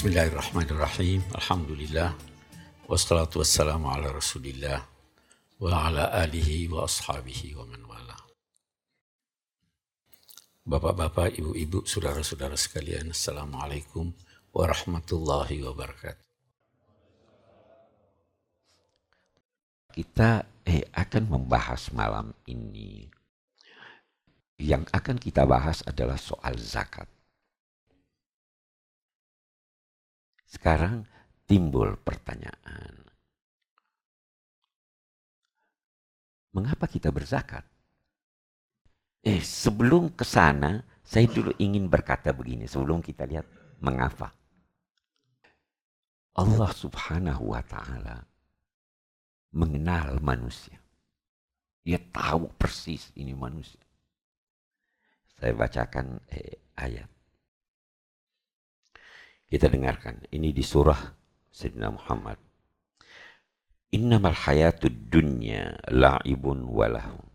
Bismillahirrahmanirrahim. Alhamdulillah. Wassalatu wassalamu ala rasulillah. Wa ala alihi wa ashabihi wa man wala. Bapak-bapak, ibu-ibu, saudara-saudara sekalian. Assalamualaikum warahmatullahi wabarakatuh. Kita eh, akan membahas malam ini. Yang akan kita bahas adalah soal zakat. Sekarang timbul pertanyaan. Mengapa kita berzakat? Eh, sebelum ke sana, saya dulu ingin berkata begini, sebelum kita lihat mengapa. Allah subhanahu wa ta'ala mengenal manusia. Dia tahu persis ini manusia. Saya bacakan eh, ayat. Kita dengarkan. Ini di surah Sayyidina Muhammad. Innamal hayatud dunya la'ibun walahum.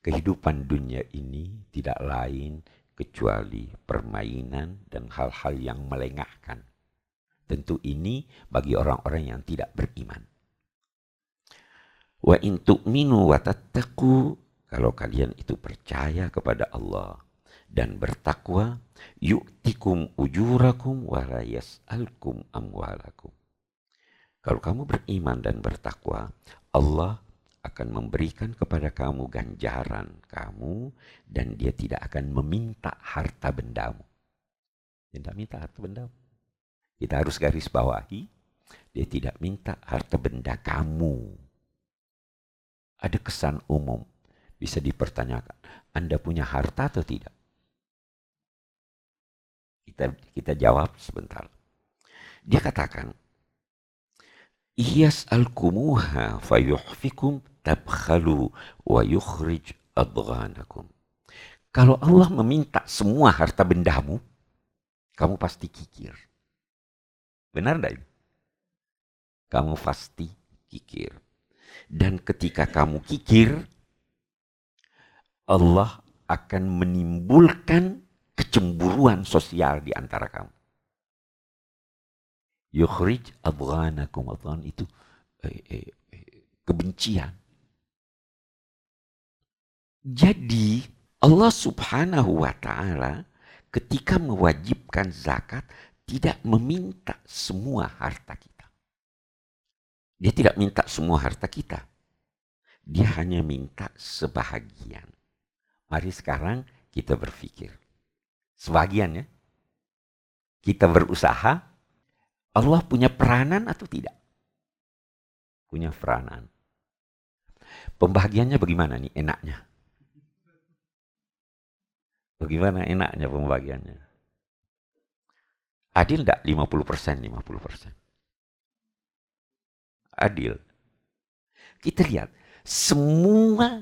Kehidupan dunia ini tidak lain kecuali permainan dan hal-hal yang melengahkan. Tentu ini bagi orang-orang yang tidak beriman. Wa in tu'minu wa tattaqu kalau kalian itu percaya kepada Allah dan bertakwa yu'tikum ujurakum wa la yas'alkum amwalakum. Kalau kamu beriman dan bertakwa, Allah akan memberikan kepada kamu ganjaran kamu dan dia tidak akan meminta harta bendamu. Tidak minta harta bendamu. Kita harus garis bawahi, dia tidak minta harta benda kamu. Ada kesan umum, bisa dipertanyakan, Anda punya harta atau tidak? Kita kita jawab sebentar. Dia katakan, Iyas al-kumuha fayuhfikum tabkhalu wa yukhrij adghanakum. Kalau Allah meminta semua harta bendamu, kamu pasti kikir. Benar tidak Kamu pasti kikir. Dan ketika kamu kikir, Allah akan menimbulkan kecemburuan sosial di antara kamu. Yukhrij abghanakum adhan itu eh, eh, eh, kebencian. Jadi Allah subhanahu wa ta'ala ketika mewajibkan zakat tidak meminta semua harta kita. Dia tidak minta semua harta kita. Dia hanya minta sebahagian. Mari sekarang kita berpikir. Sebagian ya. Kita berusaha, Allah punya peranan atau tidak? Punya peranan. Pembagiannya bagaimana nih enaknya? Bagaimana enaknya pembagiannya? Adil enggak 50%, 50%? Adil. Kita lihat, semua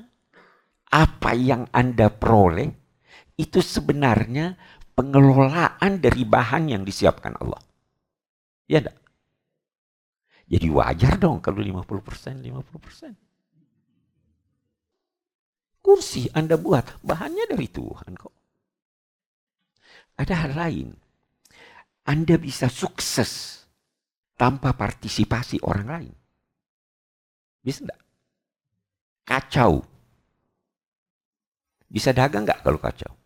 apa yang Anda peroleh itu sebenarnya pengelolaan dari bahan yang disiapkan Allah. Ya enggak? Jadi wajar dong kalau 50%, 50%. Kursi Anda buat, bahannya dari Tuhan kok. Ada hal lain. Anda bisa sukses tanpa partisipasi orang lain. Bisa enggak? Kacau. Bisa dagang enggak kalau kacau?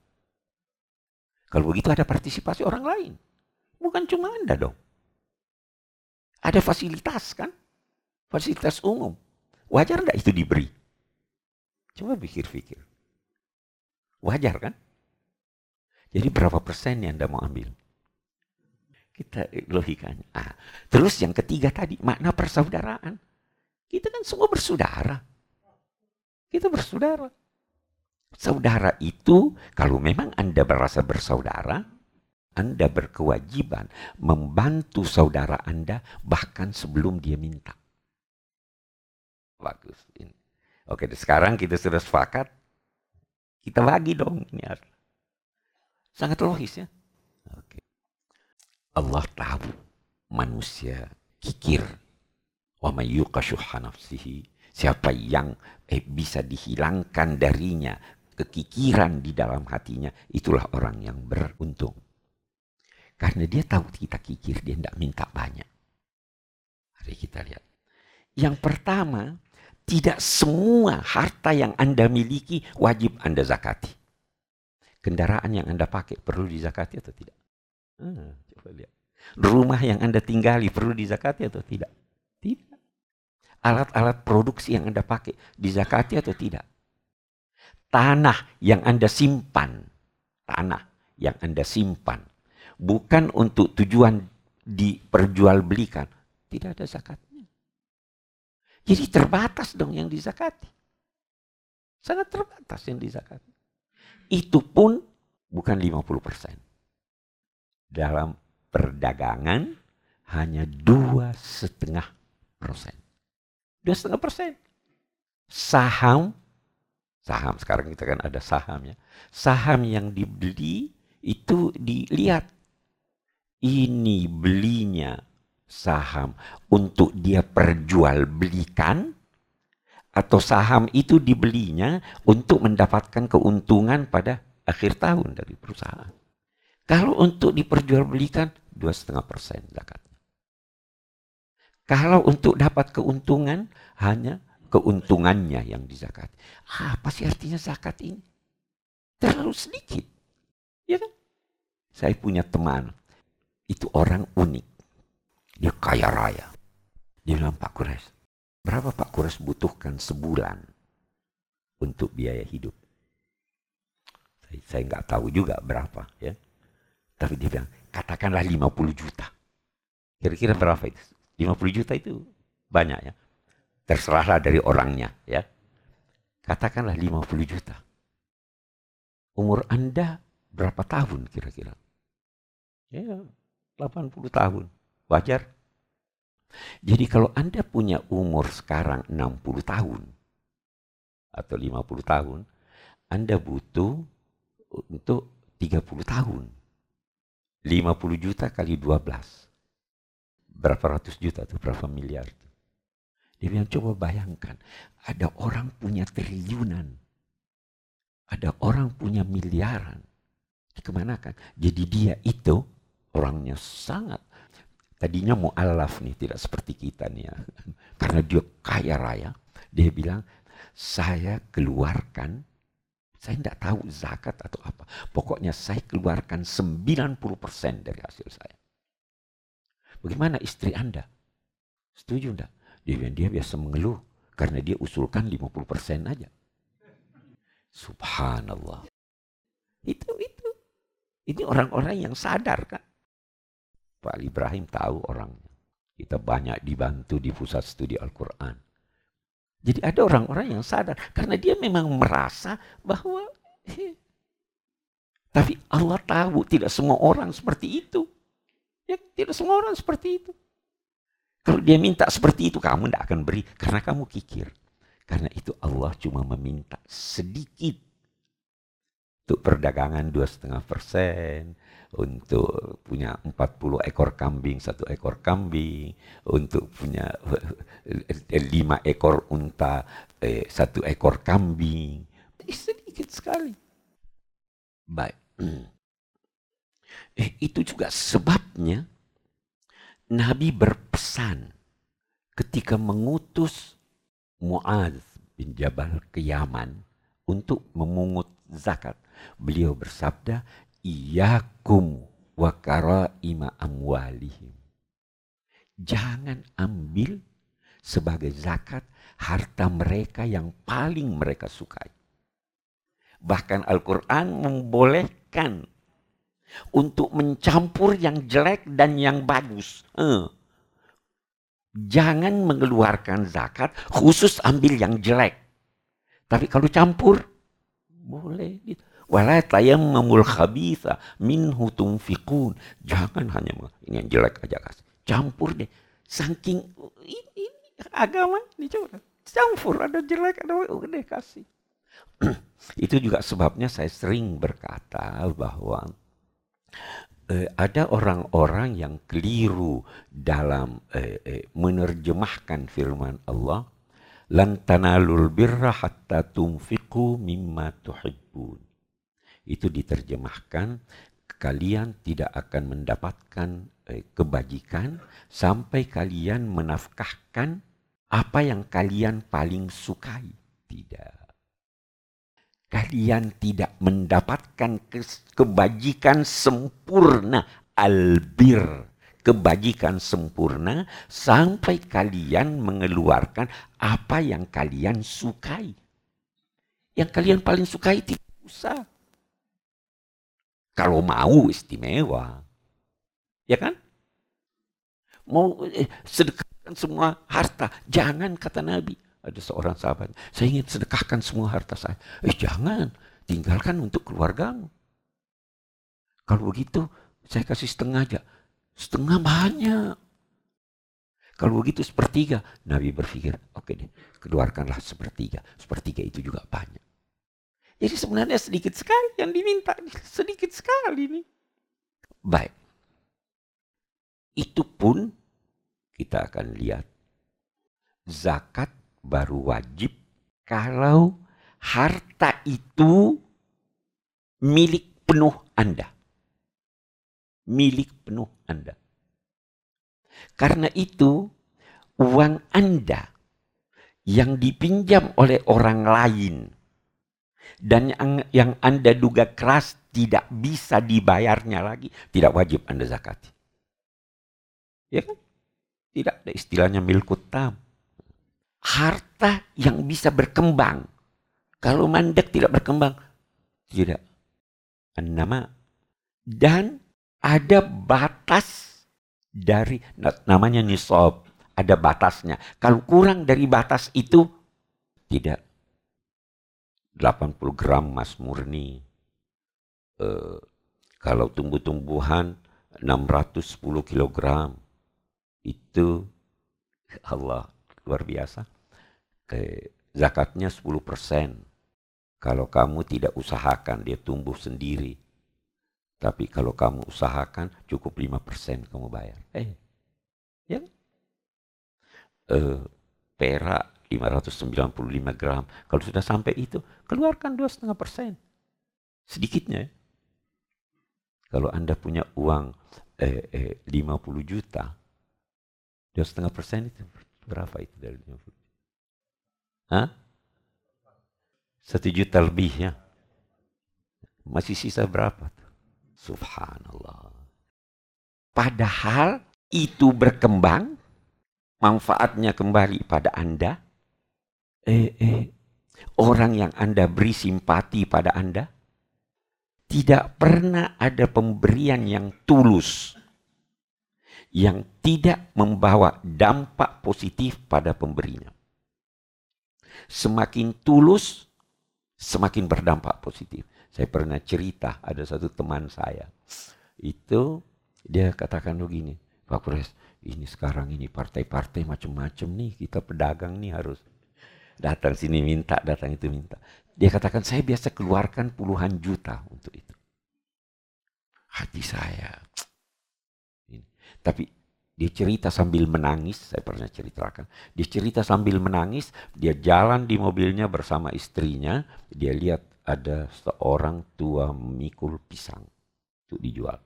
Kalau begitu ada partisipasi orang lain. Bukan cuma Anda dong. Ada fasilitas kan? Fasilitas umum. Wajar enggak itu diberi? Coba pikir-pikir. Wajar kan? Jadi berapa persen yang Anda mau ambil? Kita logikanya. Ah, terus yang ketiga tadi, makna persaudaraan. Kita kan semua bersaudara. Kita bersaudara. Saudara itu, kalau memang Anda merasa bersaudara, Anda berkewajiban membantu saudara Anda bahkan sebelum dia minta. Bagus. Ini. Oke, sekarang kita sudah sepakat. Kita bagi dong. Ini Sangat logis ya. Oke. Allah tahu manusia kikir. Wa mayyuqa Siapa yang eh, bisa dihilangkan darinya kekikiran di dalam hatinya, itulah orang yang beruntung. Karena dia tahu kita kikir, dia tidak minta banyak. Mari kita lihat. Yang pertama, tidak semua harta yang Anda miliki wajib Anda zakati. Kendaraan yang Anda pakai perlu dizakati atau tidak? Hmm, coba lihat. Rumah yang Anda tinggali perlu dizakati atau tidak? Tidak. Alat-alat produksi yang Anda pakai dizakati atau tidak? Tanah yang Anda simpan, tanah yang Anda simpan, bukan untuk tujuan diperjualbelikan, tidak ada zakatnya. Jadi terbatas dong yang dizakati. Sangat terbatas yang dizakati. Itu pun bukan 50%. Dalam perdagangan hanya dua setengah persen. Dua setengah persen. Saham, saham sekarang kita kan ada saham ya. Saham yang dibeli itu dilihat. Ini belinya saham untuk dia perjualbelikan atau saham itu dibelinya untuk mendapatkan keuntungan pada akhir tahun dari perusahaan. Kalau untuk diperjualbelikan dua setengah persen zakatnya. Kalau untuk dapat keuntungan hanya keuntungannya yang dizakat. Apa sih artinya zakat ini? Terlalu sedikit. Ya kan? Saya punya teman, itu orang unik. Dia kaya raya. Dia bilang, Pak Kures, berapa Pak Kures butuhkan sebulan untuk biaya hidup? Saya nggak tahu juga berapa ya. Tapi dia bilang, katakanlah 50 juta. Kira-kira berapa itu? 50 juta itu banyak ya. Terserahlah dari orangnya ya. Katakanlah 50 juta. Umur Anda berapa tahun kira-kira? Ya, 80 tahun. Wajar. Jadi kalau Anda punya umur sekarang 60 tahun atau 50 tahun, Anda butuh untuk 30 tahun. 50 juta kali 12. Berapa ratus juta atau berapa miliar? Dia bilang coba bayangkan, ada orang punya triliunan. Ada orang punya miliaran. Dikemanakan? Jadi dia itu orangnya sangat tadinya mu'alaf nih tidak seperti kita nih ya karena dia kaya raya dia bilang saya keluarkan saya tidak tahu zakat atau apa pokoknya saya keluarkan 90% dari hasil saya bagaimana istri anda setuju enggak dia dia biasa mengeluh karena dia usulkan 50% aja subhanallah itu itu ini orang-orang yang sadar kan Pak Ibrahim tahu orangnya. Kita banyak dibantu di pusat studi Al-Quran. Jadi ada orang-orang yang sadar. Karena dia memang merasa bahwa... Eh, tapi Allah tahu tidak semua orang seperti itu. Ya, tidak semua orang seperti itu. Kalau dia minta seperti itu, kamu tidak akan beri. Karena kamu kikir. Karena itu Allah cuma meminta sedikit. Untuk perdagangan dua setengah persen, untuk punya 40 ekor kambing, satu ekor kambing, untuk punya lima ekor unta, eh, satu ekor kambing. Sedikit sekali. Baik. Eh, itu juga sebabnya Nabi berpesan ketika mengutus Muaz bin Jabal ke Yaman untuk memungut zakat. Beliau bersabda, Iyakum wa karaima amwalihim. Jangan ambil sebagai zakat harta mereka yang paling mereka sukai. Bahkan Al-Quran membolehkan untuk mencampur yang jelek dan yang bagus. Eh. Jangan mengeluarkan zakat khusus ambil yang jelek. Tapi kalau campur, boleh. Gitu. Wala tayammamul khabitha minhu tunfiqun. Jangan hanya ini yang jelek aja kasih. Campur deh. Saking ini, ini agama dicoba. Campur ada jelek ada udah kasih. Itu juga sebabnya saya sering berkata bahwa eh, ada orang-orang yang keliru dalam eh, eh, menerjemahkan firman Allah lan tanalul birra hatta tunfiqu mimma tuhibbun itu diterjemahkan kalian tidak akan mendapatkan eh, kebajikan sampai kalian menafkahkan apa yang kalian paling sukai. Tidak. Kalian tidak mendapatkan kebajikan sempurna albir kebajikan sempurna sampai kalian mengeluarkan apa yang kalian sukai. Yang kalian paling sukai tidak usah. Kalau mau istimewa. Ya kan? Mau eh, sedekahkan semua harta. Jangan kata Nabi. Ada seorang sahabat. Saya ingin sedekahkan semua harta saya. Eh jangan. Tinggalkan untuk keluargamu. Kalau begitu saya kasih setengah aja. Setengah banyak. Kalau begitu sepertiga. Nabi berpikir, oke okay deh, keluarkanlah sepertiga. Sepertiga itu juga banyak. Jadi sebenarnya sedikit sekali yang diminta. Sedikit sekali nih. Baik. Itu pun kita akan lihat. Zakat baru wajib kalau harta itu milik penuh Anda. Milik penuh Anda. Karena itu uang Anda yang dipinjam oleh orang lain dan yang, yang Anda duga keras tidak bisa dibayarnya lagi, tidak wajib Anda zakati. Ya kan? Tidak ada istilahnya milkut tam. Harta yang bisa berkembang. Kalau mandek tidak berkembang, tidak. Nama dan ada batas dari namanya nisab, ada batasnya. Kalau kurang dari batas itu tidak 80 gram emas murni. Uh, kalau tumbuh-tumbuhan 610 kilogram. Itu Allah luar biasa. Ke, zakatnya 10 persen. Kalau kamu tidak usahakan dia tumbuh sendiri. Tapi kalau kamu usahakan cukup 5 persen kamu bayar. Eh, ya. Uh, perak 595 gram. Kalau sudah sampai itu, keluarkan 2,5 persen. Sedikitnya. Kalau Anda punya uang eh, eh, 50 juta, 2,5 persen itu berapa itu dari 50 juta? Hah? Satu juta lebih ya. Masih sisa berapa? Subhanallah. Padahal itu berkembang, manfaatnya kembali pada Anda, eh, eh, orang yang Anda beri simpati pada Anda, tidak pernah ada pemberian yang tulus yang tidak membawa dampak positif pada pemberinya. Semakin tulus, semakin berdampak positif. Saya pernah cerita, ada satu teman saya. Itu dia katakan begini, Pak Kures, ini sekarang ini partai-partai macam-macam nih, kita pedagang nih harus Datang sini minta, datang itu minta. Dia katakan, saya biasa keluarkan puluhan juta untuk itu. Hati saya. Ini. Tapi dia cerita sambil menangis, saya pernah ceritakan. Dia cerita sambil menangis, dia jalan di mobilnya bersama istrinya, dia lihat ada seorang tua memikul pisang untuk dijual.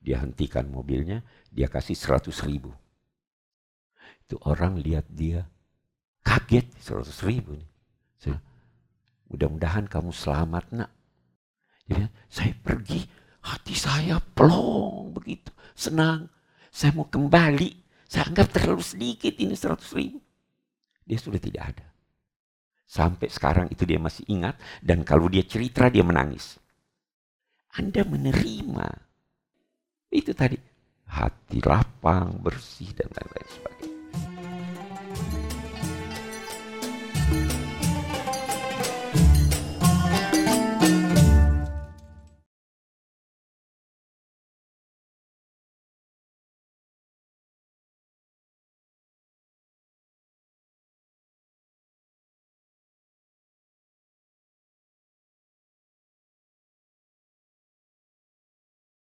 Dia hentikan mobilnya, dia kasih seratus ribu. Itu orang lihat dia, Kaget, seratus ribu. Mudah-mudahan kamu selamat nak. Ya, saya pergi, hati saya plong begitu, senang. Saya mau kembali, saya anggap terlalu sedikit ini seratus ribu. Dia sudah tidak ada. Sampai sekarang itu dia masih ingat dan kalau dia cerita dia menangis. Anda menerima. Itu tadi hati lapang, bersih dan lain-lain sebagainya.